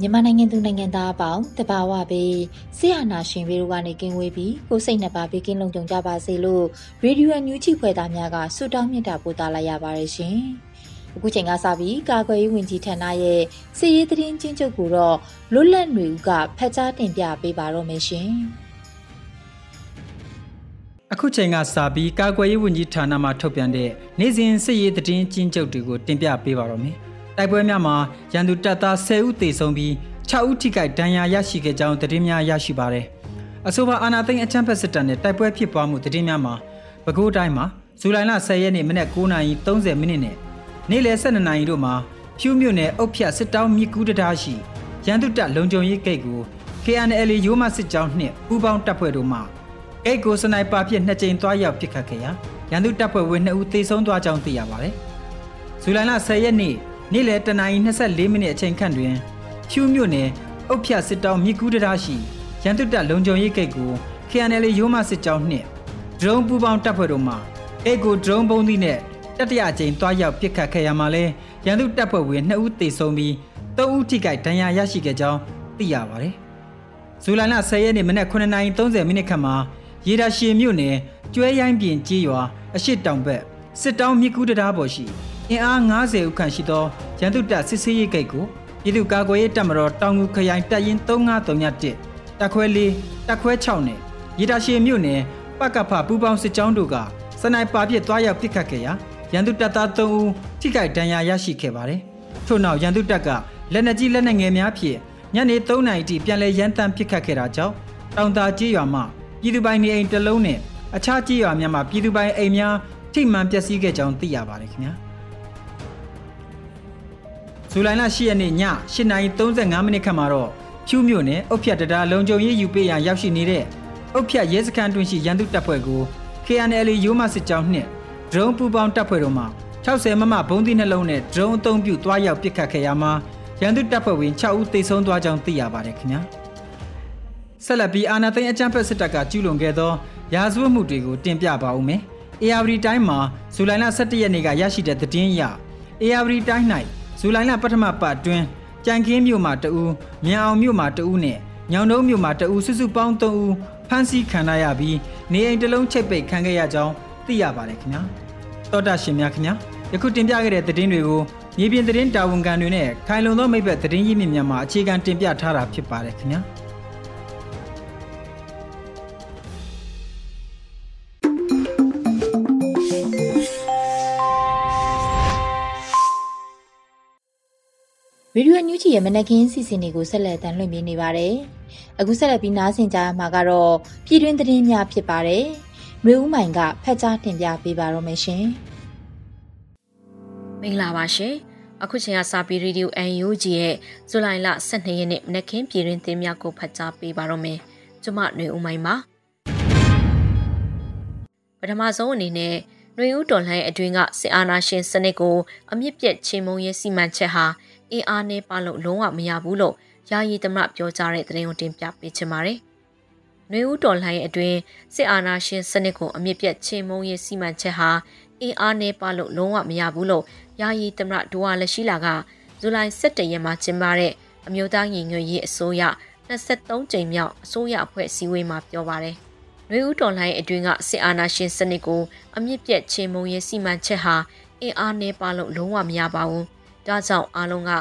မြန်မာနိုင်ငံသူနိုင်ငံသားအပေါင်းတဘာဝပေးဆရာနာရှင်ပေတို့ကနေကင်းဝေးပြီးကိုစိတ်နှစ်ပါးဘေးကင်းလုံခြုံကြပါစေလို့ရေဒီယိုအန်ယူဂျီဖွယ်သားများကဆုတောင်းမြတ်တာပို့သလာရပါတယ်ရှင်။အခုချိန်ကစပြီးကာကွယ်ရေးဝန်ကြီးဌာနရဲ့စီရေးသတင်းချင်းချုပ်ကိုတော့လွတ်လပ်နေဦးကဖတ်ကြားတင်ပြပေးပါတော့မယ်ရှင်။ အခုချိန်ကစပြီးကာကွယ်ရေးဝန်ကြီးဌာနမှထုတ်ပြန်တဲ့နေ့စဉ်စစ်ရေးသတင်းကျဉ်းချုပ်တွေကိုတင်ပြပေးပါတော့မယ်။တိုက်ပွဲများမှာရန်သူတပ်သား10ဦးသေဆုံးပြီး6ဦးထိခိုက်ဒဏ်ရာရရှိခဲ့ကြောင်းသတင်းများရရှိပါတယ်။အဆိုပါအာဏာသိမ်းအချမ်းဖက်စစ်တပ်နဲ့တိုက်ပွဲဖြစ်ပွားမှုသတင်းများမှာပဲခူးတိုင်းမှာဇူလိုင်လ10ရက်နေ့မနက်9:30မိနစ်နဲ့နေ့လယ်12နာရီတို့မှာဖြူးမြို့နယ်အုတ်ဖြတ်စစ်တောင်းမြစ်ကူးတရားရှိရန်သူတပ်လုံခြုံရေးဂိတ်ကို KNL ရိုးမစစ်ကြောင်းနှင့်ပူးပေါင်းတပ်ဖွဲ့တို့မှ ဂိတ်ကိုစနိုက်ပါဖြင့်နှစ်ကြိမ်သွားရောက်ပစ်ခတ်ခဲ့ရာရန်သူတပ်ဖွဲ့ဝင်2ဦးသေဆုံးသွားကြောင်းသိရပါတယ်။ဇူလိုင်လ10ရက်နေ့နေ့လယ်တနာရီ24မိနစ်အချိန်ခန့်တွင်ဖြူးမြို့နယ်အုတ်ဖြတ်စစ်တောင်းမြစ်ကူးတရားရှိရန်သူတပ်လုံခြုံရေးဂိတ်ကို KNL ရိုးမစစ်ကြောင်းနှင့်ဒရုန်းပူးပေါင်းတပ်ဖွဲ့တို့မှဂိတ်ကိုဒရုန်းပုံးသီးနဲ့တတိယအကြိမ်သွားရောက်ပစ်ခတ်ခဲ့ရမှာလဲရန်သူတပ်ဖွဲ့ဝင်2ဦးသေဆုံးပြီး3ဦးထိခိုက်ဒဏ်ရာရရှိခဲ့ကြောင်းသိရပါတယ်။ဇူလိုင်လ10ရက်နေ့မနက်9:30မိနစ်ခန့်မှာ ရေဒါရှည်မြို့နယ်ကျွဲရိုင်းပြင်ကြေးရွာအရှိတောင်ဘက်စစ်တောင်းမြစ်ကူးတရားပေါ်ရှိအင်အား90ဦးခန့်ရှိသောရန်သူတပ်စစ်ဆေးရေးဂိတ်ကိုပြည်သူ့ကာကွယ်ရေးတပ်မတော်တောင်ငူခရိုင်တပ်ရင်း3531တပ်ခွဲ4တပ်ခွဲ6နဲ့ရေဒါရှည်မြို့နယ်ပကဖပူပေါင်းစစ်ကြောင်းတို့ကစနိုက်ပါပြစ်သွားရောက်ပစ်ခတ်ခဲ့ရာရန်သူတပ်သား3ဦးထိခိုက်ဒဏ်ရာရရှိခဲ့ပါတယ်။ထို့နောက်ရန်သူတပ်ကလက်နက်ကြီးလက်နက်ငယ်များဖြင့်ညနေ3နာရီထိပြန်လည်ရန်တမ်းပစ်ခတ်ခဲ့တာကြောင့်တောင်သာကြေးရွာမှ ပြည်သူပိုင်နေအိမ်တစ်လုံးနဲ့အခြားကြေးရွာများမှာပြည်သူပိုင်အိမ်များထိမှန်ပျက်စီးခဲ့ကြောင်းသိရပါတယ်ခင်ဗျာဇူလိုင်လ10ရက်နေ့ည8:35မိနစ်ခန့်မှာတော့ဖြူးမြို့နယ်အုတ်ဖြတ်တံတားလုံခြုံရေးယူပေးရန်ရောက်ရှိနေတဲ့အုတ်ဖြတ်ရဲစခန်းတွင်ရှိရန်သူတပ်ဖွဲ့ကို KNL ရိုးမစစ်ကြောင်းနှင့်ဒရုန်းပူပေါင်းတပ်ဖွဲ့တို့မှ60မမဘုံသီးနှလုံးနဲ့ဒရုန်းအုံပြုသွားရောက်ပစ်ခတ်ခဲ့ရမှာရန်သူတပ်ဖွဲ့ဝင်6ဦးသေဆုံးသွားကြောင်းသိရပါတယ်ခင်ဗျာ ဆက်လက်ပြီးအာနာသိန်းအကြမ်းဖက်စစ်တပ်ကကျူးလွန်ခဲ့သောရာဇဝတ်မှုတွေကိုတင်ပြပါဦးမယ်။ ARD တိုင်းမှာဇူလိုင်လ17ရက်နေ့ကရရှိတဲ့သတင်းအရ ARD တိုင်း၌ဇူလိုင်လပထမပတ်အတွင်းကြံခင်းမြို့မှာတအူးမြန်အောင်မြို့မှာတအူးနဲ့ညောင်တုံးမြို့မှာတအူးစုစုပေါင်း3ဦးဖမ်းဆီးခံရပြီးနေအိမ်တစ်လုံးချိတ်ပိတ်ခံခဲ့ရကြောင်းသိရပါတယ်ခင်ဗျာ။တောတာရှင်များခင်ဗျာယခုတင်ပြခဲ့တဲ့သတင်းတွေကိုမြေပြင်သတင်းတာဝန်ခံတွေနဲ့ခိုင်လုံသောမိဘသတင်းရင်းမြစ်များမှာအခြေခံတင်ပြထားတာဖြစ်ပါတယ်ခင်ဗျာ။ ရေဒီယိုညူချီရဲ့မနက်ခင်းစီစဉ်တွေကိုဆက်လက်တင်ပြနေပါတယ်။အခုဆက်လက်ပြီးနားဆင်ကြရမှာကတော့ပြည်တွင်းသတင်းများဖြစ်ပါတယ်။မျိုးဦးမိုင်ကဖတ်ကြားတင်ပြပေးပါတော့မရှင်။မင်္ဂလာပါရှင်။အခုချိန်ကစာပီရေဒီယို UNG ရဲ့ဇူလိုင်လ12ရက်နေ့မနက်ခင်းပြည်တွင်းသတင်းများကိုဖတ်ကြားပေးပါတော့မယ်။ကျွန်မမျိုးဦးမိုင်ပါ။ပထမဆုံးအနေနဲ့နှွေဦးတော်လှန်အတွင်းကစစ်အာဏာရှင်စနစ်ကိုအမြင့်ပြတ်ချေမှုန်းရေးစီမံချက်ဟာ အင်အားနဲ့ပါလို့လုံးဝမရဘူးလို့ယာယီသမရပြောကြားတဲ့သတင်းကိုတင်ပြပေးချင်ပါတယ်။နှွေဦးတော်လှန်ရေးအတွင်းစစ်အာဏာရှင်စနစ်ကိုအမြင့်ပြတ်ချိန်မုံရေးစီမံချက်ဟာအင်အားနဲ့ပါလို့လုံးဝမရဘူးလို့ယာယီသမရဒိုဝါလက်ရှိလာကဇူလိုင်17ရက်မှာကျင်းပတဲ့အမျိုးသားညီညွတ်ရေးအစိုးရ23ကြိမ်မြောက်အစိုးရအဖွဲ့အစည်းအဝေးမှာပြောပါတယ်။နှွေဦးတော်လှန်ရေးအတွင်းကစစ်အာဏာရှင်စနစ်ကိုအမြင့်ပြတ်ချိန်မုံရေးစီမံချက်ဟာအင်အားနည်းပါလို့လုံးဝမရပါဘူး။ ဒါကြောင့်အားလုံးက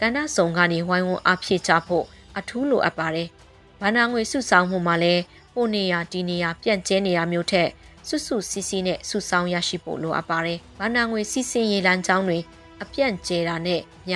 ကဏ္ဍစုံကနေဝိုင်းဝန်းအားဖြည့်ချဖို့အထူးလိုအပ်ပါတယ်။ဘာနာငွေစုဆောင်မှုမှာလည်းဟိုနေရဒီနေရပြန့်ကျဲနေရမျိုးထက်စွတ်စွစီစီနဲ့စုဆောင်ရရှိဖို့လိုအပ်ပါတယ်။ဘာနာငွေစီစဉ်ရေးလမ်းကြောင်းတွေအပြန့်ကျဲတာနဲ့ည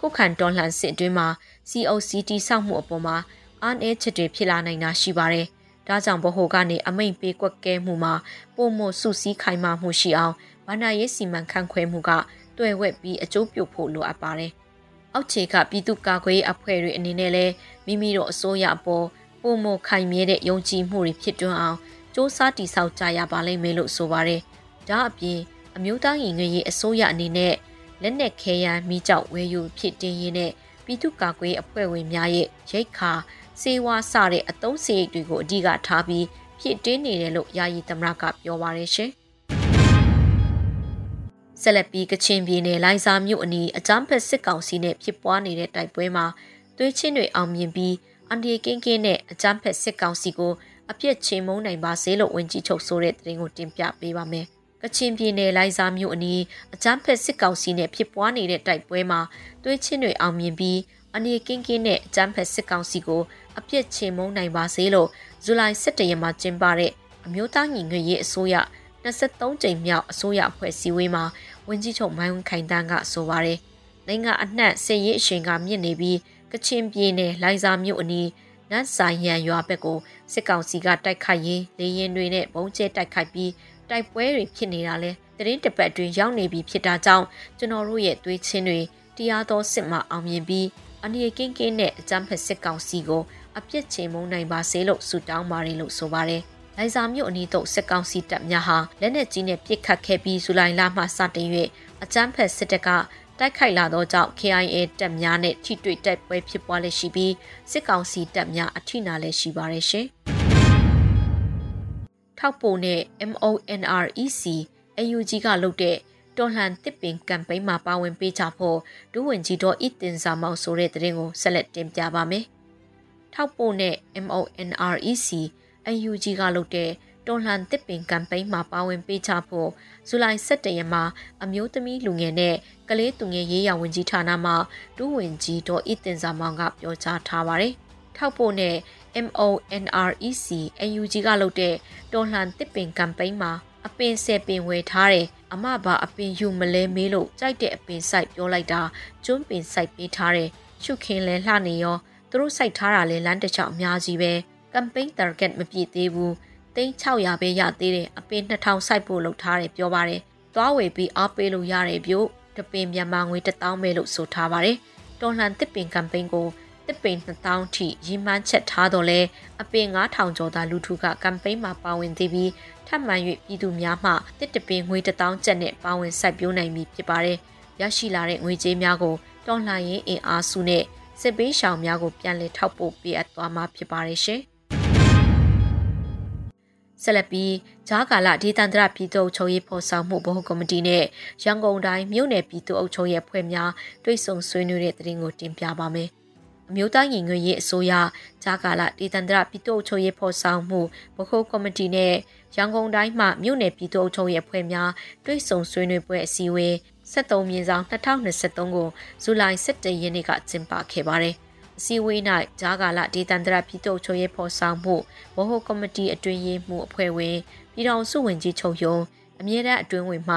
ခုခံတော်လှန်စစ်အတွင်းမှာ COCT စောက်မှုအပေါ်မှာအားနည်းချက်တွေဖြစ်လာနိုင်တာရှိပါတယ်။ဒါကြောင့်ဗဟိုကနေအမိန့်ပေးကွက်ကဲမှုမှာပုံမစုစည်းခိုင်မာမှုရှိအောင်ဘာနာရေးစီမံခန့်ခွဲမှုက တွေ့ဝက်ပြီးအကျိုးပြုဖို့လိုအပ်ပါတယ်။အောက်ခြေကပြည်သူ့ကာကွယ်ရေးအဖွဲ့တွေအနေနဲ့လည်းမိမိတို့အစိုးရအပေါ်ပုံမခိုင်မြဲတဲ့ယုံကြည်မှုတွေဖြစ်တွန်းအောင်စ조사တည်ဆောက်ကြရပါလိမ့်မယ်လို့ဆိုပါတယ်။ဒါအပြင်အမျိုးသားရင်ငွေရေးအစိုးရအနေနဲ့လက်နက်ခဲယမ်းမိကြောက်ဝဲယူဖြစ်တင်းရင်းနဲ့ပြည်သူ့ကာကွယ်အဖွဲ့ဝင်များရဲ့ရိတ်ခါစေဝါစတဲ့အသုံးစရိတ်တွေကိုအဓိကထားပြီးဖြစ်တင်းနေတယ်လို့ယာယီသမရကပြောပါရရှင်။ ဆက်လက်ပြီးကချင်ပြည်နယ်လိုင်ဇာမြို့အနီးအကြမ်းဖက်စစ်ကောင်စီနဲ့ဖြစ်ပွားနေတဲ့တိုက်ပွဲမှာသွေးချင်းတွေအောင်မြင်ပြီးအန်ဒီကင်းကင်းနဲ့အကြမ်းဖက်စစ်ကောင်စီကိုအပြစ်ချေမှုန်းနိုင်ပါစေလို့ဝန်ကြီးချုပ်ဆိုတဲ့သတင်းကိုတင်ပြပေးပါမယ်။ကချင်ပြည်နယ်လိုင်ဇာမြို့အနီးအကြမ်းဖက်စစ်ကောင်စီနဲ့ဖြစ်ပွားနေတဲ့တိုက်ပွဲမှာသွေးချင်းတွေအောင်မြင်ပြီးအနေကင်းကင်းနဲ့အကြမ်းဖက်စစ်ကောင်စီကိုအပြစ်ချေမှုန်းနိုင်ပါစေလို့ဇူလိုင်17ရက်မှာကျင်းပတဲ့အမျိုးသားညီညွတ်ရေးအစိုးရ 23ကြိမ်မြောက်အစိုးရအဖွဲ့စည်းဝေးမှာဝန်ကြီးချုပ်မိုင်းဝန်းခိုင်တန်းကဆိုပါတယ်။နိုင်ငံအနှံ့စစ်ရေးအရှိန်ကမြင့်နေပြီးကချင်ပြည်နယ်လိုင်ဇာမြို့အနီးနတ်ဆိုင်ရန်ရွာဘက်ကိုစစ်ကောင်စီကတိုက်ခိုက်ရင်းလေရင်တွေနဲ့ဘုံကျဲတိုက်ခိုက်ပြီးတိုက်ပွဲတွေဖြစ်နေတာလဲတရင်တပတ်တွင်ရောက်နေပြီဖြစ်တာကြောင့်ကျွန်တော်တို့ရဲ့သွေးချင်းတွေတရားတော်စစ်မှအောင်မြင်ပြီးအနေကင်းကင်းနဲ့အကြမ်းဖက်စစ်ကောင်စီကိုအပြစ်ချေမှုန်းနိုင်ပါစေလို့ဆုတောင်းပါတယ်လို့ဆိုပါတယ်။ လိုင်ဇာမြို့အနီးသို့စစ်ကောင်စီတပ်များဟာလက်နက်ကြီးနဲ့ပစ်ခတ်ခဲ့ပြီးဇူလိုင်လမှစတင်၍အကြမ်းဖက်စစ်တပ်ကတိုက်ခိုက်လာသောကြောင့် KIA တပ်များနဲ့ထိတွေ့တိုက်ပွဲဖြစ်ပွားလက်ရှိပြီးစစ်ကောင်စီတပ်များအထိနာလည်းရှိပါရရှင်။ထောက်ပိုနဲ့ MONREC AUG ကလုပ်တဲ့တော်လှန်တစ်ပင်ကမ်ပိန်းမှာပါဝင်ပေးကြဖို့ဒူးဝင်ကြီးတော်ဤတင်စာမောက်ဆိုတဲ့သတင်းကိုဆက်လက်တင်ပြပါမယ်။ထောက်ပိုနဲ့ MONREC AUG ကလုပ်တဲ့တော်လှန်တစ်ပင်ကမ်ပိန်းမှာပါဝင်ပေးချဖို့ဇူလိုင်17ရက်မှာအမျိုးသမီးလူငယ်နဲ့ကလေးသူငယ်ရေးရာဝန်ကြီးဌာနမှဒူးဝင်ကြီးဒေါ်အီတင်စာမောင်ကပြောကြားထားပါတယ်။ထောက်ဖို့နဲ့ MONREC AUG ကလုပ်တဲ့တော်လှန်တစ်ပင်ကမ်ပိန်းမှာအပင်ဆယ်ပင်ဝယ်ထားတယ်အမဘာအပင်ယူမလဲမေးလို့ကြိုက်တဲ့အပင်စိုက်ပြောလိုက်တာကျွန်းပင်စိုက်ပေးထားတယ်ရှုခင်လဲလှနေရောသူတို့စိုက်ထားတာလဲလမ်းတစ်ချောင်းအများကြီးပဲ ကမ်ပိန်း target မပြည့်သေးဘူးသိန်း600ပဲရသေးတယ်အပင်2000စိုက်ဖို့လုပ်ထားတယ်ပြောပါတယ်သွားဝယ်ပြီးအားပေးလို့ရတယ်ပြို့တပင်မြန်မာငွေ1000ပဲလို့ဆိုထားပါတယ်တော်လှန်တစ်ပင်ကမ်ပိန်းကိုတစ်ပင်2000ထိရည်မှန်းချက်ထားတော့လဲအပင်9000ကျော်သာလူထုကကမ်ပိန်းမှာပါဝင်သေးပြီးထပ်မံ၍ပြည်သူများမှတစ်တပင်ငွေ1000ကျပ်နဲ့ပါဝင်စိုက်ပျိုးနိုင်ပြီဖြစ်ပါတယ်ရရှိလာတဲ့ငွေကြေးများကိုတော်လှန်ရေးအင်အားစုနဲ့စစ်ပေးရှောင်များကိုပြန်လည်ထောက်ပို့ပေးအပ်သွားမှာဖြစ်ပါတယ်ရှင်။ ဆက်လက်ပြီးဂျားကာလဒေသန္တရပြည်သူ့အုပ်ချုပ်ရေးဖော်ဆောင်မှုဗဟိုကော်မတီနဲ့ရန်ကုန်တိုင်းမြို့နယ်ပြည်သူ့အုပ်ချုပ်ရေးအဖွဲ့များတွိတ်ဆုံဆွေးနွေးတဲ့သတင်းကိုတင်ပြပါမယ်။အမျိုးသားညီညွတ်ရေးအစိုးရဂျားကာလဒေသန္တရပြည်သူ့အုပ်ချုပ်ရေးဖော်ဆောင်မှုဗဟိုကော်မတီနဲ့ရန်ကုန်တိုင်းမှမြို့နယ်ပြည်သူ့အုပ်ချုပ်ရေးအဖွဲ့များတွိတ်ဆုံဆွေးနွေးပွဲအစည်းအဝေး73မြင်းဆောင်2023ကိုဇူလိုင်17ရက်နေ့ကကျင်းပခဲ့ပါတယ်။ အစည်းအဝေး၌ဂျားကာလဒေသန္တရပြည်သူ့ချုပ်ရေးဖော်ဆောင်မှုဗဟိုကော်မတီအတွင်းရေးမှူးအဖွဲ့ဝင်ပြည်ထောင်စုဝန်ကြီးချုပ်ယုံအမြဲတမ်းအတွင်းဝင်မှ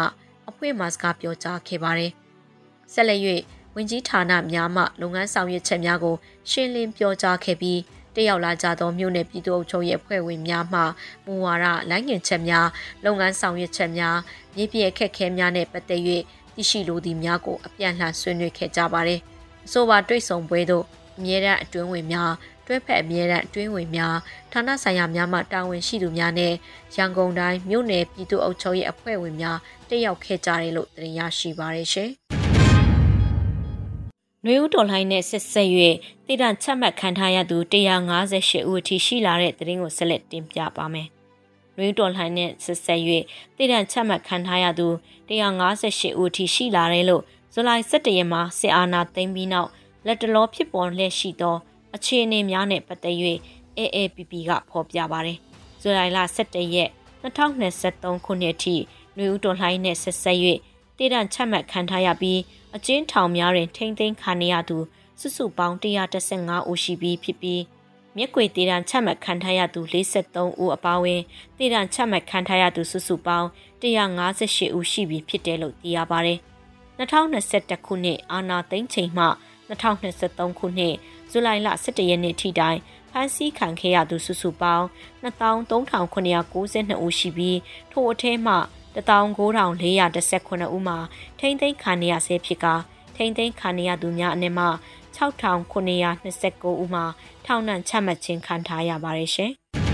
အဖွဲ့မှစကားပြောကြားခဲ့ပါတယ်။ဆက်လက်၍ဝန်ကြီးဌာနများမှလုပ်ငန်းဆောင်ရွက်ချက်များကိုရှင်းလင်းပြောကြားခဲ့ပြီးတက်ရောက်လာကြသောမြို့နယ်ပြည်သူ့အုပ်ချုပ်ရေးအဖွဲ့ဝင်များမှမူဝါဒလိုင်းငင်ချက်များလုပ်ငန်းဆောင်ရွက်ချက်များမြေပြည့်အခက်ခဲများနဲ့ပတ်သက်၍သိရှိလိုသည့်များကိုအပြန်လှန်ဆွေးနွေးခဲ့ကြပါတယ်။အဆိုပါတွေ့ဆုံပွဲသို့ အမြဲတမ်းအတွင်းဝင်များတွဲဖက်အမြဲတမ်းအတွင်းဝင်များဌာနဆိုင်ရာများမှတာဝန်ရှိသူများနဲ့ရန်ကုန်တိုင်းမြို့နယ်ပြည်သူ့အုပ်ချုပ်ရေးအဖွဲ့ဝင်များတက်ရောက်ခဲ့ကြတယ်လို့သိရရှိပါရရှင်။နှွေဦးတော်လှိုင်းနဲ့ဆက်ဆက်၍တည်တံ့ချက်မှတ်ခံထားရသူ158ဦးအထိရှိလာတဲ့သတင်းကိုဆက်လက်တင်ပြပါမယ်။နှွေဦးတော်လှိုင်းနဲ့ဆက်ဆက်၍တည်တံ့ချက်မှတ်ခံထားရသူ158ဦးအထိရှိလာတယ်လို့ဇူလိုင်17ရက်မှာစစ်အာဏာသိမ်းပြီးနောက် လက်တလောဖြစ်ပေါ်လျက်ရှိသောအခြေအနေများနဲ့ပတ်သက်၍ AAPP ကဖော်ပြပါတယ်။ဇူလိုင်လ17ရက်2023ခုနှစ်အထိနှွေဦးတော်လှိုင်းနဲ့ဆက်ဆက်၍တည်တံ့ချမှတ်ခံထားရပြီးအကျဉ်းထောင်များတွင်ထိမ့်သိမ်းခံရသူစုစုပေါင်း135ဦးရှိပြီးဖြစ်ပြီးမြက်ကွေတည်တံ့ချမှတ်ခံထားရသူ43ဦးအပါအဝင်တည်တံ့ချမှတ်ခံထားရသူစုစုပေါင်း158ဦးရှိပြီဖြစ်တယ်လို့သိရပါတယ်။2021ခုနှစ်အာနာသိန်းချိန်မှ 2023ခုနှစ်ဇူလိုင်လ17ရက်နေ့ထိတိုင်ဖမ်းဆီးခံခဲ့ရသူစုစုပေါင်း23,992ဦးရှိပြီးထိုအထဲမှ194,418ဦးမှာထိမ့်သိမ်းခံရဆဲဖြစ်ကထိမ့်သိမ်းခံရသူများအနက်မှ6,929ဦးမှာထောင်ဒဏ်ချမှတ်ခြင်းခံထားရပါတယ်ရှင်။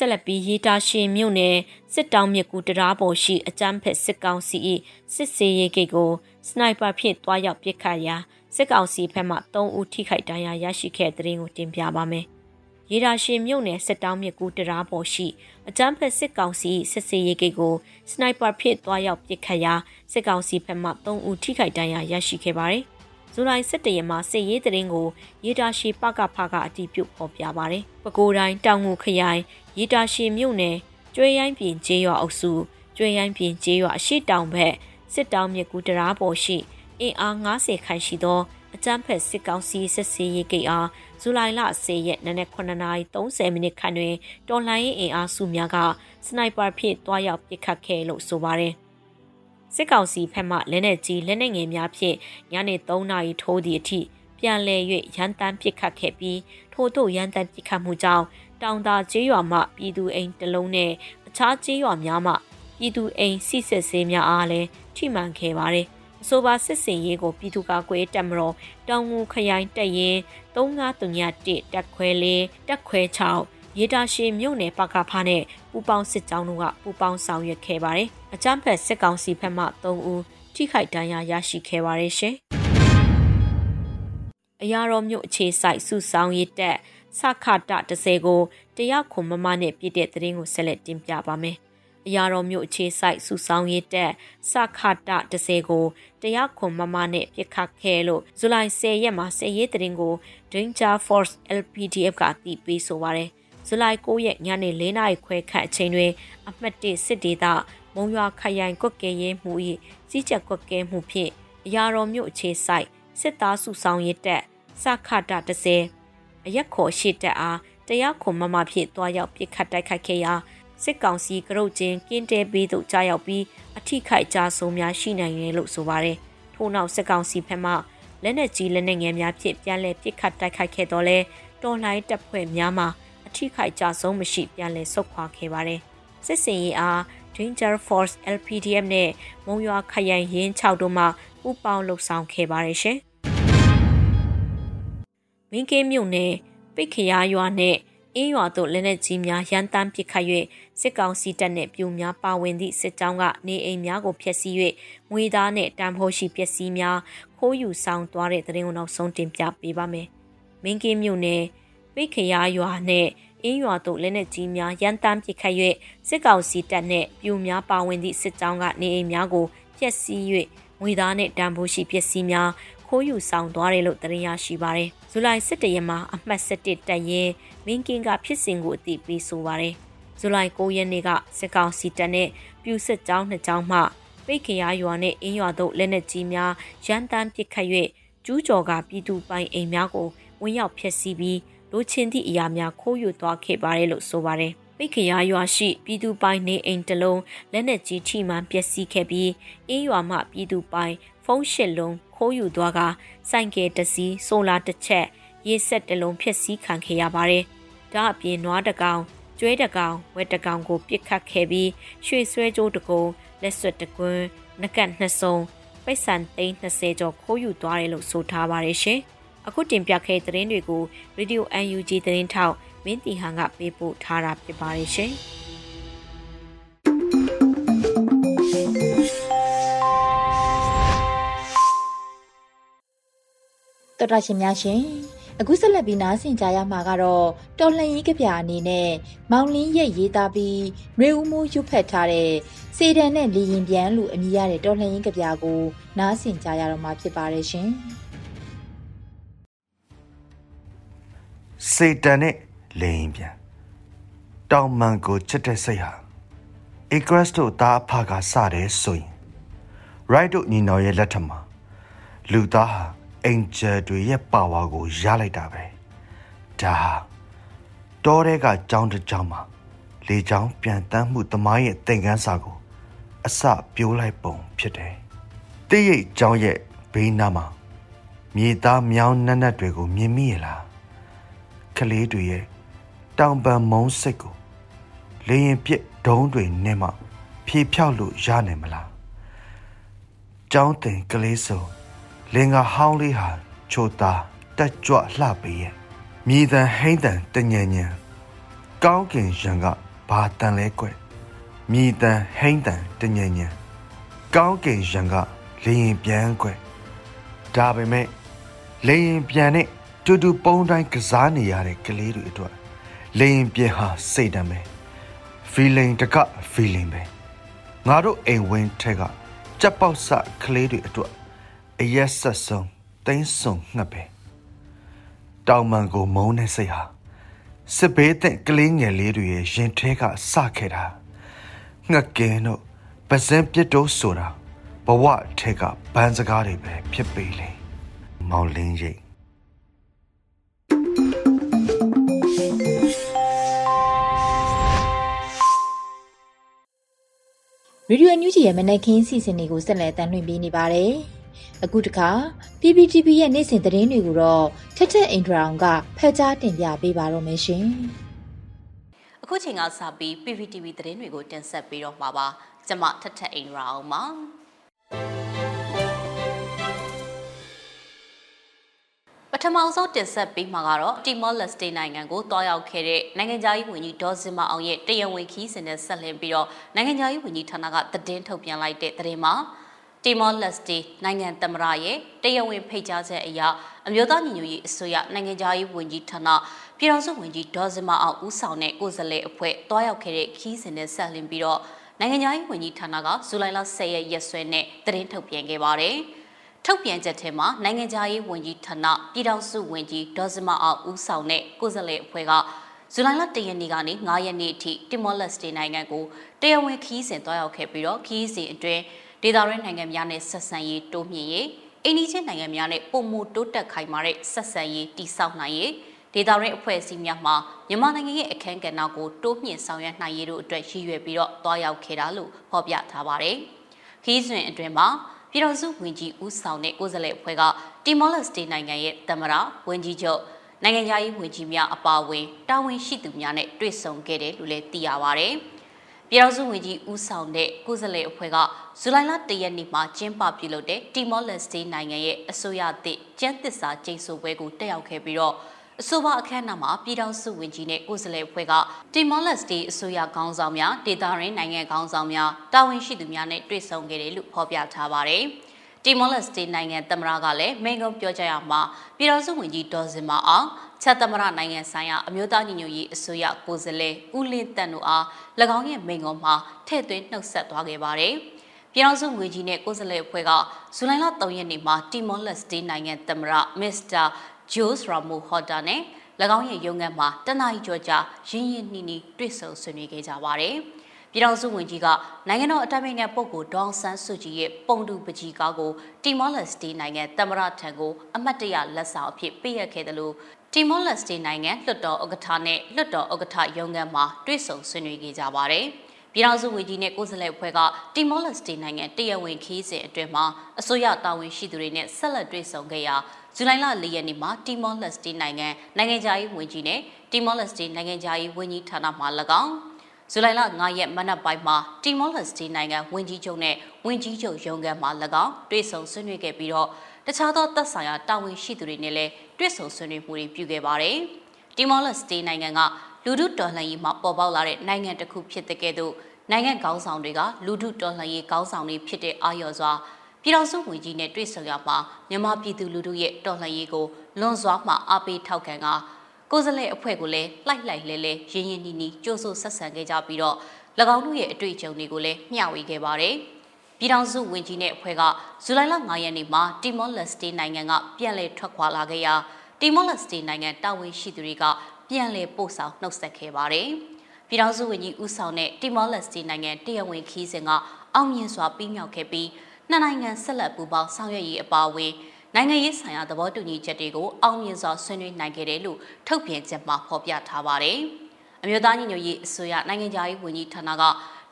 ဆက်လက်ပြီးရေးတာရှင်မြို့နယ်စစ်တောင်းမြကူတရားပေါ်ရှိအကြမ်းဖက်စစ်ကောင်စီ၏စစ်စေးရေးဂိတ်ကိုစနိုက်ပါဖြင့်တွားရောက်ပစ်ခတ်ရာစစ်ကောင်စီဘက်မှ3ဦးထိခိုက်ဒဏ်ရာရရှိခဲ့တဲ့တဲ့ရင်ကိုတင်ပြပါမယ်။ရေဒါရှင်မြို့နယ်စစ်တောင်းမြကူတရားပေါ်ရှိအကြမ်းဖက်စစ်ကောင်စီစစ်စေးရေးဂိတ်ကိုစနိုက်ပါဖြင့်တွားရောက်ပစ်ခတ်ရာစစ်ကောင်စီဘက်မှ3ဦးထိခိုက်ဒဏ်ရာရရှိခဲ့ပါတယ်။ဇူလိုင်17ရက်မှာစစ်ရေးတရင်ကို ရေတာရှည်ပကဖကအတီးပြုတ်ဖော်ပြပါတယ်။ပဲခူးတိုင်းတောင်ငူခရိုင် ရေတာရှည်မြို့နယ်ကျွေးရိုင်းပြင်ကျေးရွာအုပ်စုကျွေးရိုင်းပြင်ကျေးရွာအရှိတောင်ဘက်စစ်တောင်မြကူတရားပေါ်ရှိအင်အား90ခန့်ရှိသောအကြမ်းဖက်စစ်ကောင်စီစစ်စေးရေးကိတ်အားဇူလိုင်လ10ရက်နနက်9:30မိနစ်ခန့်တွင်တော်လှန်ရေးအင်အားစုများကစနိုက်ပါဖြင့်တွားရောက်ပစ်ခတ်ခဲ့လို့ဆိုပါတယ်။စစ်ကောင်စီဖက်မှလက်နက်ကြီးလက်နက်ငယ်များဖြင့်ညနေ3နာရီထိုးသည့်အထိပြန်လည်၍ရန်တမ်းပစ်ခတ်ခဲ့ပြီးထို့သို့ရန်တမ်းပစ်ခတ်မှုကြောင့် တောင်သာကျေးရွာမှပြည်သူအိမ်တလုံးနဲ့အခြားကျေးရွာများမှပြည်သူအိမ်စစ်စစ်ဆေးများအားလည်းထိမှန်ခဲ့ပါတယ်။အဆိုပါစစ်စင်ရေးကိုပြည်သူ့ကာကွယ်တပ်မတော်တောင်ငူခရိုင်တပ်ရင်း3931တက်ခွဲလေးတက်ခွဲ6ရေတာရှည်မြို့နယ်ပကဖားနဲ့ပူပေါင်းစစ်ကြောင်းတို့ကပူပေါင်းဆောင်ရွက်ခဲ့ပါတယ်။အကြမ်းဖက်စစ်ကောင်စီဘက်မှ3ဦးထိခိုက်ဒဏ်ရာရရှိခဲ့ပါတယ်ရှင်။အရာတော်မြို့အခြေဆိုင်စုဆောင်ရတဲ့ စခတာ30ကိုတရားခွန်မမနဲ့ပြည့်တဲ့သတင်းကိုဆက်လက်တင်ပြပါမယ်။အရာတော်မြို့အခြေဆိုင်စုဆောင်ရတဲ့စခတာ30ကိုတရားခွန်မမနဲ့ပြစ်ခတ်ခဲ့လို့ဇူလိုင်10ရက်မှာစည်ရေးသတင်းကို Danger Force LPDF ကတည်ပြီးဆိုပါတယ်ဇူလိုင်9ရက်ညနေ4နာရီခွဲခန့်အချိန်တွင်အမှတ်1စစ်ဒေသမုံရွာခရိုင်ကွက်ကဲရဲမှု၏စီးချက်ကွက်ကဲမှုဖြင့်အရာတော်မြို့အခြေဆိုင်စစ်သားစုဆောင်ရတဲ့စခတာ30 အရက်ခေါ်ရှိတက်အားတရားခုံမမဖြင့်တွားရောက်ပြစ်ခတ်တိုက်ခိုက်ခဲ့ရာစစ်ကောင်စီကရုတ်ချင်းကင်းတဲပေးသို့ကြားရောက်ပြီးအထိခိုက်ကြဆုံးများရှိနိုင်တယ်လို့ဆိုပါတယ်။ထို့နောက်စစ်ကောင်စီဖက်မှလက်နက်ကြီးလက်နက်ငယ်များဖြင့်ပြန်လည်ပစ်ခတ်တိုက်ခိုက်ခဲ့တော့လဲတော်လှန်တပ်ဖွဲ့များမှအထိခိုက်ကြဆုံးမရှိပြန်လည်ဆုတ်ခွာခဲ့ပါတယ်။စစ်စင်ရေးအား Danger Force LPDF နဲ့မုံရွာခရိုင်ရင်း6တို့မှပူးပေါင်းလှုပ်ဆောင်ခဲ့ပါတယ်ရှင်။ မင်းကင်းမြို့နယ်ပိတ်ခရရွာနဲ့အင်းရွာတို့လက်နက်ကြီးများရန်တမ်းပစ်ခတ်၍စစ်ကောင်စီတပ်နှင့်ပြူများပါဝင်သည့်စစ်ကြောင်းကနေအိမ်များကိုဖျက်ဆီး၍ငွေသားနှင့်တံဖိုးရှိပစ္စည်းများခိုးယူဆောင်သွားတဲ့တဲ့ရင်ကိုနောက်ဆုံးတင်ပြပေးပါမယ်။မင်းကင်းမြို့နယ်ပိတ်ခရရွာနဲ့အင်းရွာသို့လက်နက်ကြီးများရန်တမ်းပစ်ခတ်၍စစ်ကောင်စီတပ်နှင့်ပြူများပါဝင်သည့်စစ်ကြောင်းကနေအိမ်များကိုဖျက်ဆီး၍ငွေသားနှင့်တံပိုးရှိပစ္စည်းများ ခိုးယူဆောင်သွားတယ်လို့သတင်းရရှိပါတယ်။ဇူလိုင်17ရက်မှာအမှတ်17တပ်ရင်းမင်းကင်းကဖြစ်စဉ်ကိုအသိပေးဆိုပါတယ်။ဇူလိုင်9ရက်နေ့ကစစ်ကောင်စီတပ်နဲ့ပြူစစ်ကြောင်းနှစ်ကြောင်းမှပိတ်ခရရွာနဲ့အင်းရွာတို့လက်နက်ကြီးများရန်တမ်းပစ်ခတ်၍ကျူးကျော်ကပြည်သူပိုင်အိမ်များကိုဝင်ရောက်ဖျက်ဆီးပြီးလိုချင်သည့်အရာများခိုးယူသွားခဲ့ပါတယ်လို့ဆိုပါတယ်။ပိတ်ခရရွာရှိပြည်သူပိုင်နေအိမ်တလုံးလက်နက်ကြီးထိမှန်ပျက်စီးခဲ့ပြီးအင်းရွာမှပြည်သူပိုင်ဖုန်းရှစ်လုံး ခိုးယူသွားကစိုင်ကယ်တစီဆိုလာတစ်ချက်ရေဆက်တလုံးဖျက်ဆီးခံခဲ့ရပါတယ်။ဒါအပြင်နွားတကောင်ကျွဲတကောင်ဝက်တကောင်ကိုပြစ်ခတ်ခဲ့ပြီးရွှေဆွဲကြိုးတကုံလက်ဆွတ်တကွန်းနကတ်နှစ်စုံပိတ်ဆန်သိန်း20ကျော်ခိုးယူသွားတယ်လို့ဆိုထားပါတယ်ရှင်။အခုတင်ပြခဲ့တဲ့သတင်းတွေကို Radio UNG သတင်းထောက်မင်းတီဟန်ကပေးပို့ထားတာဖြစ်ပါတယ်ရှင်။ တော်တာရှင်များရှင်အခုဆက်လက်ပြီးနားဆင်ကြရမှာကတော့တော်လှန်ရေးကဗျာအနေနဲ့မောင်လင်းရဲ့ရေးသားပြီးရေဦးမိုးရွတ်ဖက်ထားတဲ့စေတံနဲ့လီရင်ပြန်လူအမည်ရတဲ့တော်လှန်ရေးကဗျာကိုနားဆင်ကြရတော့မှာဖြစ်ပါတယ်ရှင်။စေတန်နဲ့လိန်ပြန်တောင်မှန်ကိုချစ်တဲ့စိတ်ဟာ Acres တို့သားအဖကစတယ်ဆိုရင် right တို့ညီတော်ရဲ့လက်ထက်မှာလူသားဟာ angel တွေရဲ့ပါဝါကိုရလိုက်တာပဲဒါဟာတောထဲကကြောင်းတစ်ကြောင်းမှာလေကြောင်းပြန်တန်းမှုသမိုင်းရဲ့သင်ခန်းစာကို အစပြိုးလိုက်ပုံဖြစ်တယ်။တိရိတ်ကြောင်းရဲ့ဘေးနားမှာမြေသားမြောင်းနက်နက်တွေကိုမြင်မိရလား။ကလေးတွေရဲ့တောင်ပံမုံစိတ်ကိုလေရင်ပြစ်ဒုံးတွေနဲ့မှဖြေဖြောက်လို့ရနိုင်မလား။ကြောင်းတင်ကလေးစုံ လင်္ကာဟောင်းလေးဟာချိုသားတက်ကြွလှပေးရဲ့မြေတန်ဟိမ့်တန်တညံညံကောင်းကင်ရံကဘာတန်လဲကွယ်မြေတန်ဟိမ့်တန်တညံညံကောင်းကင်ရံကလေရင်ပြန်ကွယ်ဒါပေမဲ့လေရင်ပြန်နဲ့တူတူပုံတိုင်းကစားနေရတဲ့ကလေးတွေအတွက်လေရင်ပြန်ဟာစိတ်တမ်းပဲ feeling တက feeling ပဲငါတို့အိမ်ဝင်းထက်ကကြက်ပေါက်စကလေးတွေအတွက် အရက်ဆက်ဆုံးတင်းဆုံငှက်ပဲတောင်မန်ကိုမုန်းတဲ့စိတ်ဟာစစ်ဘေးတဲ့ကလေးငယ်လေးတွေရဲ့ရင်ထဲကစခဲ့တာငှက်ကင်းတို့ပဇင်ပြစ်တို့ဆိုတာဘဝထဲကဘန်းစကားတွေပဲဖြစ်ပေလေမောင်လင်းရိတ်ရေဒီယိုအန်ယူဂျီရဲ့မနက်ခင်းစီစဉ်တွေကိုဆက်လက်တင်ပြနေပါတယ်။ အခုတခါ PPTV ရဲ့နေ့စဉ်သတင်းတွေကိုတော့ထက်ထက်အင်ဒရာအောင်ကဖတ်ကြားတင်ပြပေးပါတော့မယ်ရှင်။အခုချိန်ကစပြီး PPTV သတင်းတွေကိုတင်ဆက်ပေးတော့မှာပါ။ကျွန်မထက်ထက်အင်ဒရာအောင်ပါ။ပထမဆုံးတင်ဆက်ပေးမှာကတော့ Timor Leste နိုင်ငံကိုတွားရောက်ခဲ့တဲ့နိုင်ငံသားရေးဝန်ကြီးဒေါ်စင်မအောင်ရဲ့တရားဝင်ခီးစဉ်နဲ့ဆက်လင်းပြီးတော့နိုင်ငံသားရေးဝန်ကြီးဌာနကသတင်းထုတ်ပြန်လိုက်တဲ့သတင်းမှာ Timor Leste နိုင်ငံသမ္မတရဲ့တရားဝင်ဖိတ်ကြားချက်အရအမျိုးသားညီညွတ်ရေးအစိုးရနိုင်ငံသားရေးဝန်ကြီးဌာနပြည်ထောင်စုဝန်ကြီးဒေါ်စင်မအောင်ဦးဆောင်တဲ့ကိုယ်စားလှယ်အဖွဲ့တွားရောက်ခဲ့တဲ့ခီးစဉ်နဲ့ဆက်လင်းပြီးတော့နိုင်ငံသားရေးဝန်ကြီးဌာနကဇူလိုင်လ10ရက်ရက်စွဲနဲ့သတင်းထုတ်ပြန်ခဲ့ပါတယ်။ထုတ်ပြန်ချက်ထဲမှာနိုင်ငံခြားရေးဝန်ကြီးဌာနပြည်ထောင်စုဝန်ကြီးဒေါ်စမအောင်ဦးဆောင်တဲ့ကိုယ်စားလှယ်အဖွဲ့ကဇူလိုင်လ၁ရက်နေ့ကနေ9ရက်နေ့အထိတီမောလက်စတေနိုင်ငံကိုတရားဝင်ခီးစဉ်တွားရောက်ခဲ့ပြီးတော့ခီးစဉ်အတွင်း ဒေသရင်းနိုင်ငံများနဲ့ဆက်ဆံရေးတိုးမြင့်ရေးအိန္ဒိချင်းနိုင်ငံများနဲ့ပုံမှုတိုးတက်ခိုင်မာတဲ့ဆက်ဆံရေးတည်ဆောက်နိုင်ရေးဒေသရင်းအဖွဲ့အစည်းများမှာမြန်မာနိုင်ငံရဲ့အခမ်းကဏ္ဍကိုတိုးမြင့်ဆောင်ရွက်နိုင်ရေးတို့အတွက်ရည်ရွယ်ပြီးတော့တွားရောက်ခဲ့တာလို့ဖော်ပြထားပါတယ်။ခီးစဉ်အတွင်းမှာပြည်တော်စုဝင်ကြီးဦးဆောင်တဲ့ကိုယ်စားလှယ်အဖွဲ့ကတီမောလက်စတေနိုင်ငံရဲ့သမ္မတဝန်ကြီးချုပ်နိုင်ငံသားရေးဝန်ကြီးများအပါအဝင်တာဝန်ရှိသူများနဲ့တွေ့ဆုံခဲ့တယ်လို့လည်းသိရပါဗျ။ ပြည်တော်စုဝင်ကြီးဦးဆောင်တဲ့ကိုယ်စားလှယ်အဖွဲ့ကဇူလိုင်လ၁ရက်နေ့မှာကျင်းပပြုလုပ်တဲ့တီမောလက်စတေနိုင်ငံရဲ့အစိုးရသစ်ကျန်းသစ္စာကျိန်ဆိုပွဲကိုတက်ရောက်ခဲ့ပြီးတော့အဆိုပါအခမ်းအနားမှာပြည်ထောင်စုဝန်ကြီးနဲ့ကိုယ်စားလှယ်အဖွဲ့ကတီမောလက်စတေအစိုးရခေါင်းဆောင်များဒေသရင်းနိုင်ငံခေါင်းဆောင်များတာဝန်ရှိသူများနဲ့တွေ့ဆုံခဲ့တယ်လို့ဖော်ပြထားပါတယ်။တီမောလက်စတေနိုင်ငံသမ္မတကလည်းမိန့်ခွန်းပြောကြားရမှာပြည်ထောင်စုဝန်ကြီးဒေါ်စင်မအောင် ချက်သမရနိုင်ငံဆိုင်ရာအမျိုးသားညီညွတ်ရေးအစိုးရကိုယ်စားလှယ်ဦးလင်းတန်တို့အား၎င်းရဲ့မိန့်ခွန်းမှာထည့်သွင်းနှုတ်ဆက်သွားခဲ့ပါတယ်။ပြည်တော်စုငွေကြီးနဲ့ကိုယ်စားလှယ်အဖွဲ့ကဇူလိုင်လ3ရက်နေ့မှာတီမောလက်စတေနိုင်ငံသမ္မတမစ္စတာဂျိုးစ်ရာမိုဟော်တာနဲ့၎င်းရဲ့ရုံးခန်းမှာတနအီကျော်ကြာရင်းရင်းနှီးနှီးတွေ့ဆုံဆွေးနွေးခဲ့ကြပါတယ်။ပြည်ထောင်စုဝန်ကြီးကနိုင်ငံတော်အတိုင်ပင်ခံပုဂ္ဂိုလ်ဒေါအောင်ဆန်းစုကြည်ရဲ့ပုံတူပကြီးကားကိုတီမောလက်စတေနိုင်ငံတမရထံကိုအမတ်တရလက်ဆောင်အဖြစ်ပေးရခဲ့တယ်လို့ တီမောလက်စတေနိုင်ငံလွှတ်တော်ဥက္ကဋ္ဌနဲ့လွှတ်တော်ဥက္ကဋ္ဌရုံးခန်းမှာတွေ့ဆုံဆွေးနွေးခဲ့ကြပါတယ်။ပြည်ထောင်စုဝန်ကြီးနဲ့ကိုယ်စားလှယ်အဖွဲ့ကတီမောလက်စတေနိုင်ငံတရဝင်ခီးစဉ်အတွင်းမှာအစိုးရတာဝန်ရှိသူတွေနဲ့ဆက်လက်တွေ့ဆုံခဲ့ရာဇူလိုင်လ၄ရက်နေ့မှာတီမောလက်စတေနိုင်ငံနိုင်ငံခြားရေးဝန်ကြီးနဲ့တီမောလက်စတေနိုင်ငံခြားရေးဝန်ကြီးဌာနမှ၎င်းဇူလိုင်လ9ရက်မနက်ပိုင်းမှာတီမောလက်စတေနိုင်ငံဝန်ကြီးချုပ်နဲ့ဝန်ကြီးချုပ်ရုံးခန်းမှာ၎င်းတွေ့ဆုံဆွေးနွေးခဲ့ပြီးတော့ တခြားသောသက်ဆိုင်ရာတာဝန်ရှိသူတွေနဲ့လည်းတွေ့ဆုံဆွေးနွေးမှုတွေပြုခဲ့ပါတယ်။တီမောလက်စတေနိုင်ငံကလူထုတော်လှန်ရေးမှာပေါ်ပေါက်လာတဲ့နိုင်ငံတစ်ခုဖြစ်တဲ့ကဲ့သို့နိုင်ငံခေါင်းဆောင်တွေကလူထုတော်လှန်ရေးခေါင်းဆောင်တွေဖြစ်တဲ့အာရော်စွာပြည်တော်စုဝင်ကြီးနဲ့တွေ့ဆုံရမှာမြန်မာပြည်သူလူထုရဲ့တော်လှန်ရေးကိုလွန်စွာမှအားပေးထောက်ခံကကိုယ်စားလှယ်အဖွဲ့ကိုလည်းလှိုက်လှိုက်လဲလဲရင်းရင်းနှီးနှီးကြိုးဆိုဆက်ဆံခဲ့ကြပြီးတော့၎င်းတို့ရဲ့အတွေ့အကြုံတွေကိုလည်းမျှဝေခဲ့ပါတယ်။ ပြည်ထောင်စုဝင်ကြီးနဲ့အဖွဲ့ကဇူလိုင်လ9ရက်နေ့မှာတီမောလက်စတေနိုင်ငံကပြန်လည်ထွက်ခွာလာခဲ့ရာတီမောလက်စတေနိုင်ငံတာဝန်ရှိသူတွေကပြန်လည်ပို့ဆောင်နှုတ်ဆက်ခဲ့ပါတယ်။ပြည်ထောင်စုဝန်ကြီးဦးဆောင်တဲ့တီမောလက်စတီနိုင်ငံတရဝင်ခီးစဉ်ကအောင်မြင်စွာပြီးမြောက်ခဲ့ပြီးနှစ်နိုင်ငံဆက်လက်ပူးပေါင်းဆောင်ရွက်ရေးအပါအဝင်နိုင်ငံရေးဆိုင်ရာသဘောတူညီချက်တွေကိုအောင်မြင်စွာဆွေးနွေးနိုင်ခဲ့တယ်လို့ထုတ်ပြန်ချက်မှာဖော်ပြထားပါတယ်။အမျိုးသားညီညွတ်ရေးအစိုးရနိုင်ငံခြားရေးဝန်ကြီးဌာနက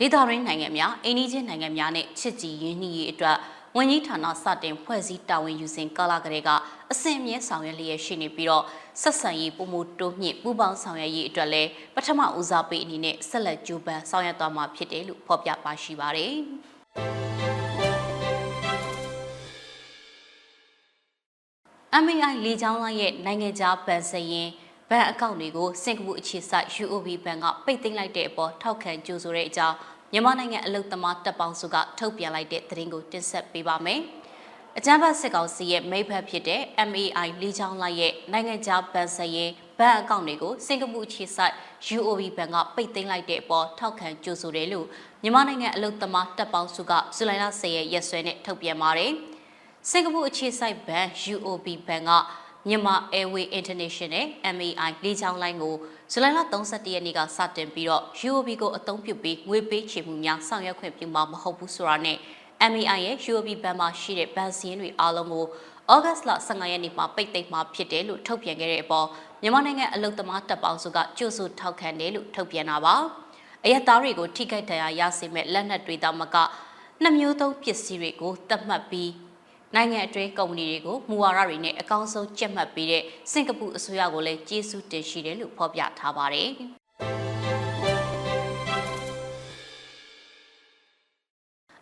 ဒေသရင်းနိုင်ငံများအိန္ဒိချင်းနိုင်ငံများနဲ့ချစ်ကြည်ရင်းနှီးရေးအတွက်ဝန်ကြီးဌာနစတင်ဖွဲ့စည်းတာဝန်ယူစဉ်ကာလကလေးကအဆင့်မြင့်ဆောင်ရွက်လျက်ရှိနေပြီးတော့ဆက်ဆံရေးပုံမတိုးမြင့်ပူးပေါင်းဆောင်ရွက်ရေးအတွက်လည်းပထမဦးစားပေးအနေနဲ့ဆက်လက်ကြိုးပမ်းဆောင်ရွက်သွားမှာဖြစ်တယ်လို့ဖော်ပြပါရှိပါတယ်။ MAI လေကြောင်းလိုင်းရဲ့နိုင်ငံခြားဗန်စရင် ဘဏ်အကောင့်တွေကိုစင်ကာပူအခြေစိုက် UOB ဘဏ်ကပိတ်သိမ်းလိုက်တဲ့အပေါ်ထောက်ခံကြိုဆိုတဲ့အကြောင်းမြန်မာနိုင်ငံအလုတ်သမားတပ်ပေါင်းစုကထုတ်ပြန်လိုက်တဲ့သတင်းကိုတင်ဆက်ပေးပါမယ်။အကြမ်းဖက်စစ်ကောင်စီရဲ့မိဖက်ဖြစ်တဲ့ MAI လေးချောင်းလိုက်ရဲ့နိုင်ငံခြားဗန်စရင်ဘဏ်အကောင့်တွေကိုစင်ကာပူအခြေစိုက် UOB ဘဏ်ကပိတ်သိမ်းလိုက်တဲ့အပေါ်ထောက်ခံကြိုဆိုတယ်လို့မြန်မာနိုင်ငံအလုတ်သမားတပ်ပေါင်းစုကဇူလိုင်လ10ရက်ရက်စွဲနဲ့ထုတ်ပြန်ပါတယ်။စင်ကာပူအခြေစိုက်ဘဏ် UOB ဘဏ်က မြန်မာ Airway International MAI လေးချောင်းလိုင်းကိုဇူလိုင်လ31ရက်နေ့ကစတင်ပြီးတော့ UOB ကိုအသုံးပြုပြီးငွေပေးချေမှုများဆောင်ရွက်ခွင့်ပြုမှာမဟုတ်ဘူးဆိုတာနဲ့ MAI ရဲ့ UOB ဘဏ်မှာရှိတဲ့ဘဏ်စည်းတွေအားလုံးကိုဩဂတ်စ်လ15ရက်နေ့မှာပိတ်သိမ်းမှာဖြစ်တယ်လို့ထုတ်ပြန်ခဲ့တဲ့အပေါ်မြန်မာနိုင်ငံအလုံသမားတပ်ပေါင်းစုကကြိုးဆိုထောက်ခံတယ်လို့ထုတ်ပြန်တာပါအရက်သားတွေကိုထိခိုက်ဒဏ်ရာရစေမဲ့လက်နက်တွေတောင်မကနှစ်မျိုးသုံးပစ္စည်းတွေကိုတတ်မှတ်ပြီး နိုင်ငံအတွင်းကုမ္ပဏီတွေကိုမူဝါဒတွေနဲ့အကောင်းဆုံးကြက်မှတ်ပေးတဲ့စင်ကာပူအစိုးရကိုလည်းကျေးဇူးတင်ရှိတယ်လို့ဖော်ပြထားပါတယ်။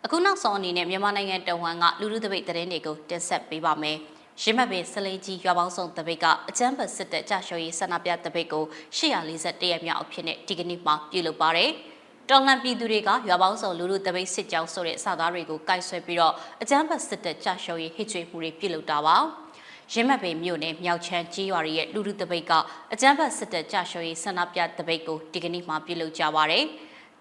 အခုနောက်ဆုံးအနေနဲ့မြန်မာနိုင်ငံတဝန်ကလူလူတပိတ်သတင်းတွေကိုတင်ဆက်ပေးပါမယ်။ရင်းမပင်စလိန်ကြီးရွာပေါင်းစုံတပိတ်ကအကျန်းဖတ်စစ်တပ်ကြရှော်ရေးဆန္ဒပြတပိတ်ကို841ရက်မြောက်အဖြစ်နဲ့ဒီကနေ့မှပြုလုပ်ပါတယ်။ တော်လှန်ပြည်သူတွေကရွာပေါင်းစုံလူလူတပိတ်စစ်ကြောင်းဆိုတဲ့စာသားတွေကိုကိုက်ဆွဲပြီးတော့အကြမ်းဖက်စစ်တပ်ကြရှုံးရေးဟစ်ကြွေးမှုတွေပြုလုပ်တာပါရင်းမပေမြို့နယ်မြောက်ချမ်းကြီးရွာရဲ့လူလူတပိတ်ကအကြမ်းဖက်စစ်တပ်ကြရှုံးရေးဆန္ဒပြတပိတ်ကိုဒီကနေ့မှပြုလုပ်ကြပါရယ်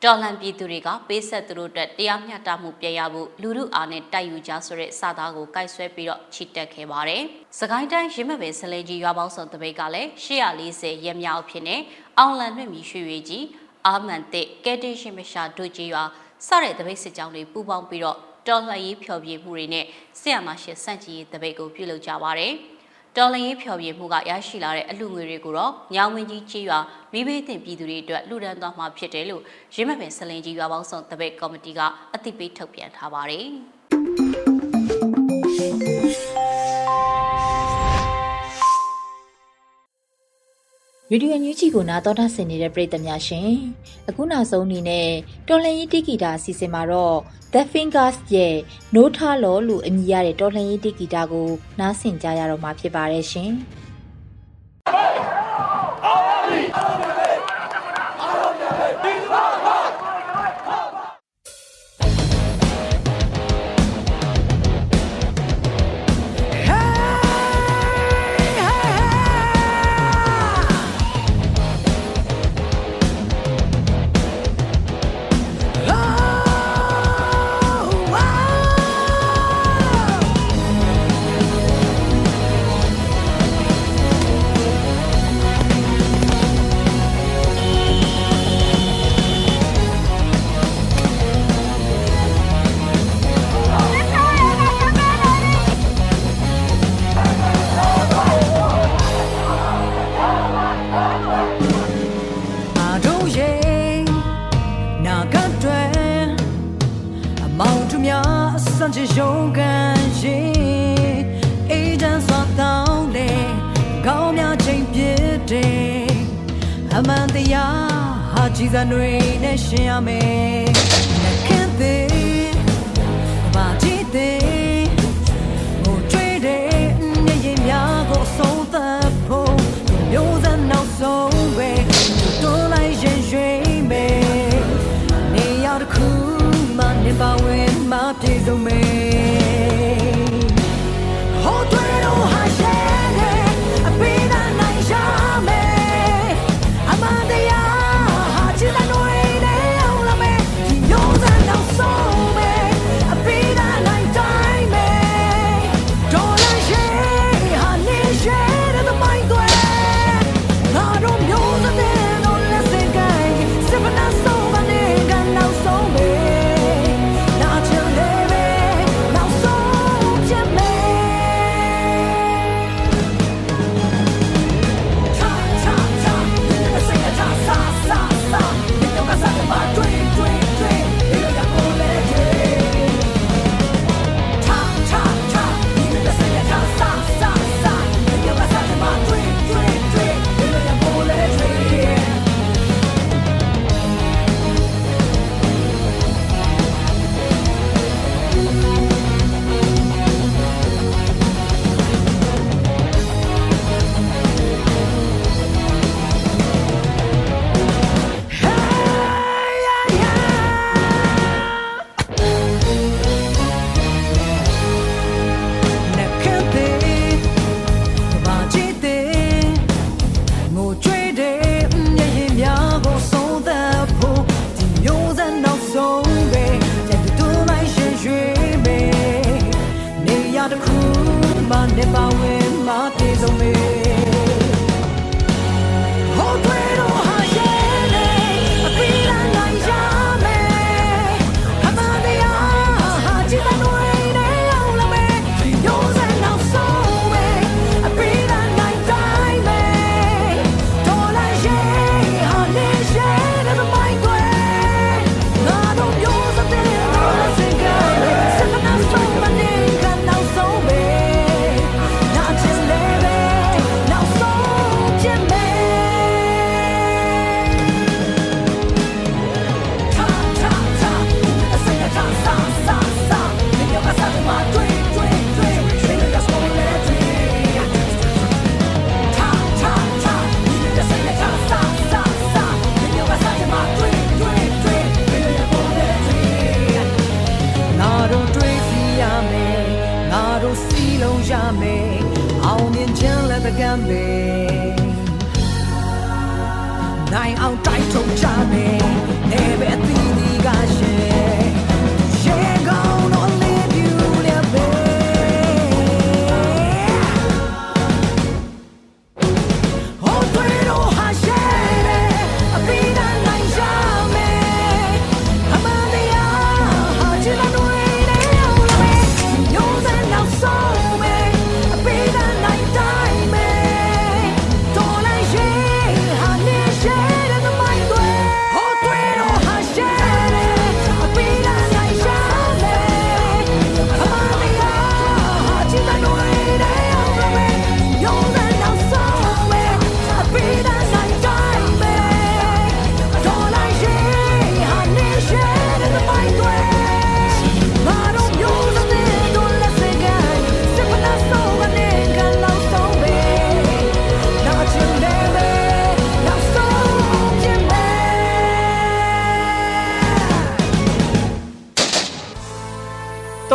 တော်လှန်ပြည်သူတွေကပေးဆက်သူတို့အတွက်တရားမျှတမှုပြရဖို့လူလူအားနဲ့တိုက်ယူကြဆိုတဲ့စာသားကိုကိုက်ဆွဲပြီးတော့ချီတက်ခဲ့ပါတယ်။စကိုင်းတိုင်းရင်းမပင်စလဲကြီးရွာပေါင်းစုံတပိတ်ကလည်း840ရက်မြောက်ဖြစ်နေအောင်လန်နှင့်မြရွှေရွေကြီး အာမန်တဲ့ကဲတင်ရှင်မရှာတို့ကြီးရွာစတဲ့တပိတ်စစ်ကြောင်းတွေပူးပေါင်းပြီးတော့တော်လှန်ရေးဖျော်ဖြေမှုတွေနဲ့ဆရာမရှိစန့်ကျင်ရေးတပိတ်ကိုပြုလုပ်ကြပါတယ်။တော်လှန်ရေးဖျော်ဖြေမှုကရရှိလာတဲ့အလူငွေတွေကိုတော့ညောင်ဝင်းကြီးကြီးရွာမိဘတင်ပြည်သူတွေအတွက်လှူဒန်းသွားမှာဖြစ်တယ်လို့ရင်းမပင်စလင်ကြီးရွာပေါင်းစုံတပိတ်ကော်မတီကအသိပေးထုတ်ပြန်ထားပါတယ်။ ရေဒီယိုညူးချီကိုနားတော်တာဆင်နေတဲ့ပရိသတ်များရှင်အခုနောက်ဆုံးအနေနဲ့တော်လှန်ရေးတိဂီတာအစီအစဉ်မှာတော့ The Fingers ရဲ့ No Talo လို့အမည်ရတဲ့တော်လှန်ရေးတိဂီတာကိုနားဆင်ကြရတော့မှာဖြစ်ပါတယ်ရှင်။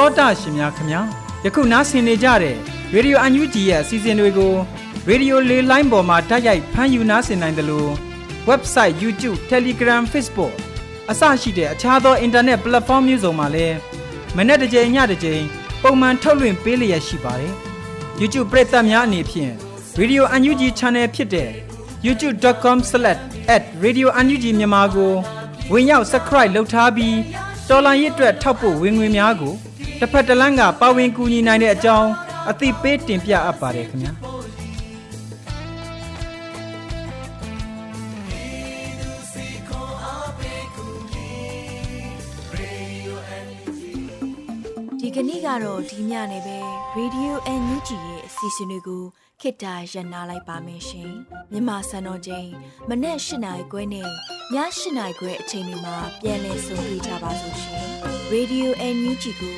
တောတာရှင်များခင်ဗျာယခုနားဆင်နေကြတဲ့ရေဒီယိုအန်ယူဂျီရဲ့အစီအစဉ်တွေကိုရေဒီယိုလေးလိုင်းပေါ်မှာတိုက်ရိုက်ဖမ်းယူနားဆင်နိုင်တယ်လို့ website YouTube Telegram Facebook အစရှိတဲ့အခြားသော internet platform မျိုးစုံမှာလည်းမနေ့တစ်ကြိမ်ညတစ်ကြိမ်ပုံမှန်ထုတ်လွှင့်ပေးလျက်ရှိပါတယ် YouTube ပရိသတ်များအနေဖြင့် Radio UNG Channel ဖြစ်တဲ့ youtube.com/radiounug မြန်မာကိုဝင်ရောက် subscribe လုပ်ထားပြီးတော်လိုင်းရစ်အတွက်ထောက်ပို့ဝင်ငွေများကို တစ်ဖက်တစ်လမ်းကပါဝင်ကူညီနိုင်တဲ့အကြောင်းအသိပေးတင်ပြအပ်ပါတယ်ခင်ဗျာဒီကနေ့ကတော့ဒီညနေပဲ Radio NUG ရဲ့အစီအစဉ်လေးကိုခေတ္တရ延နာလိုက်ပါမယ်ရှင်မြန်မာစံတော်ချိန်မနေ့၈နိုင်ခွဲနဲ့ည၈နိုင်ခွဲအချိန်တွေမှာပြောင်းလဲဆိုပြကြပါစို့ရှင် Radio NUG ကို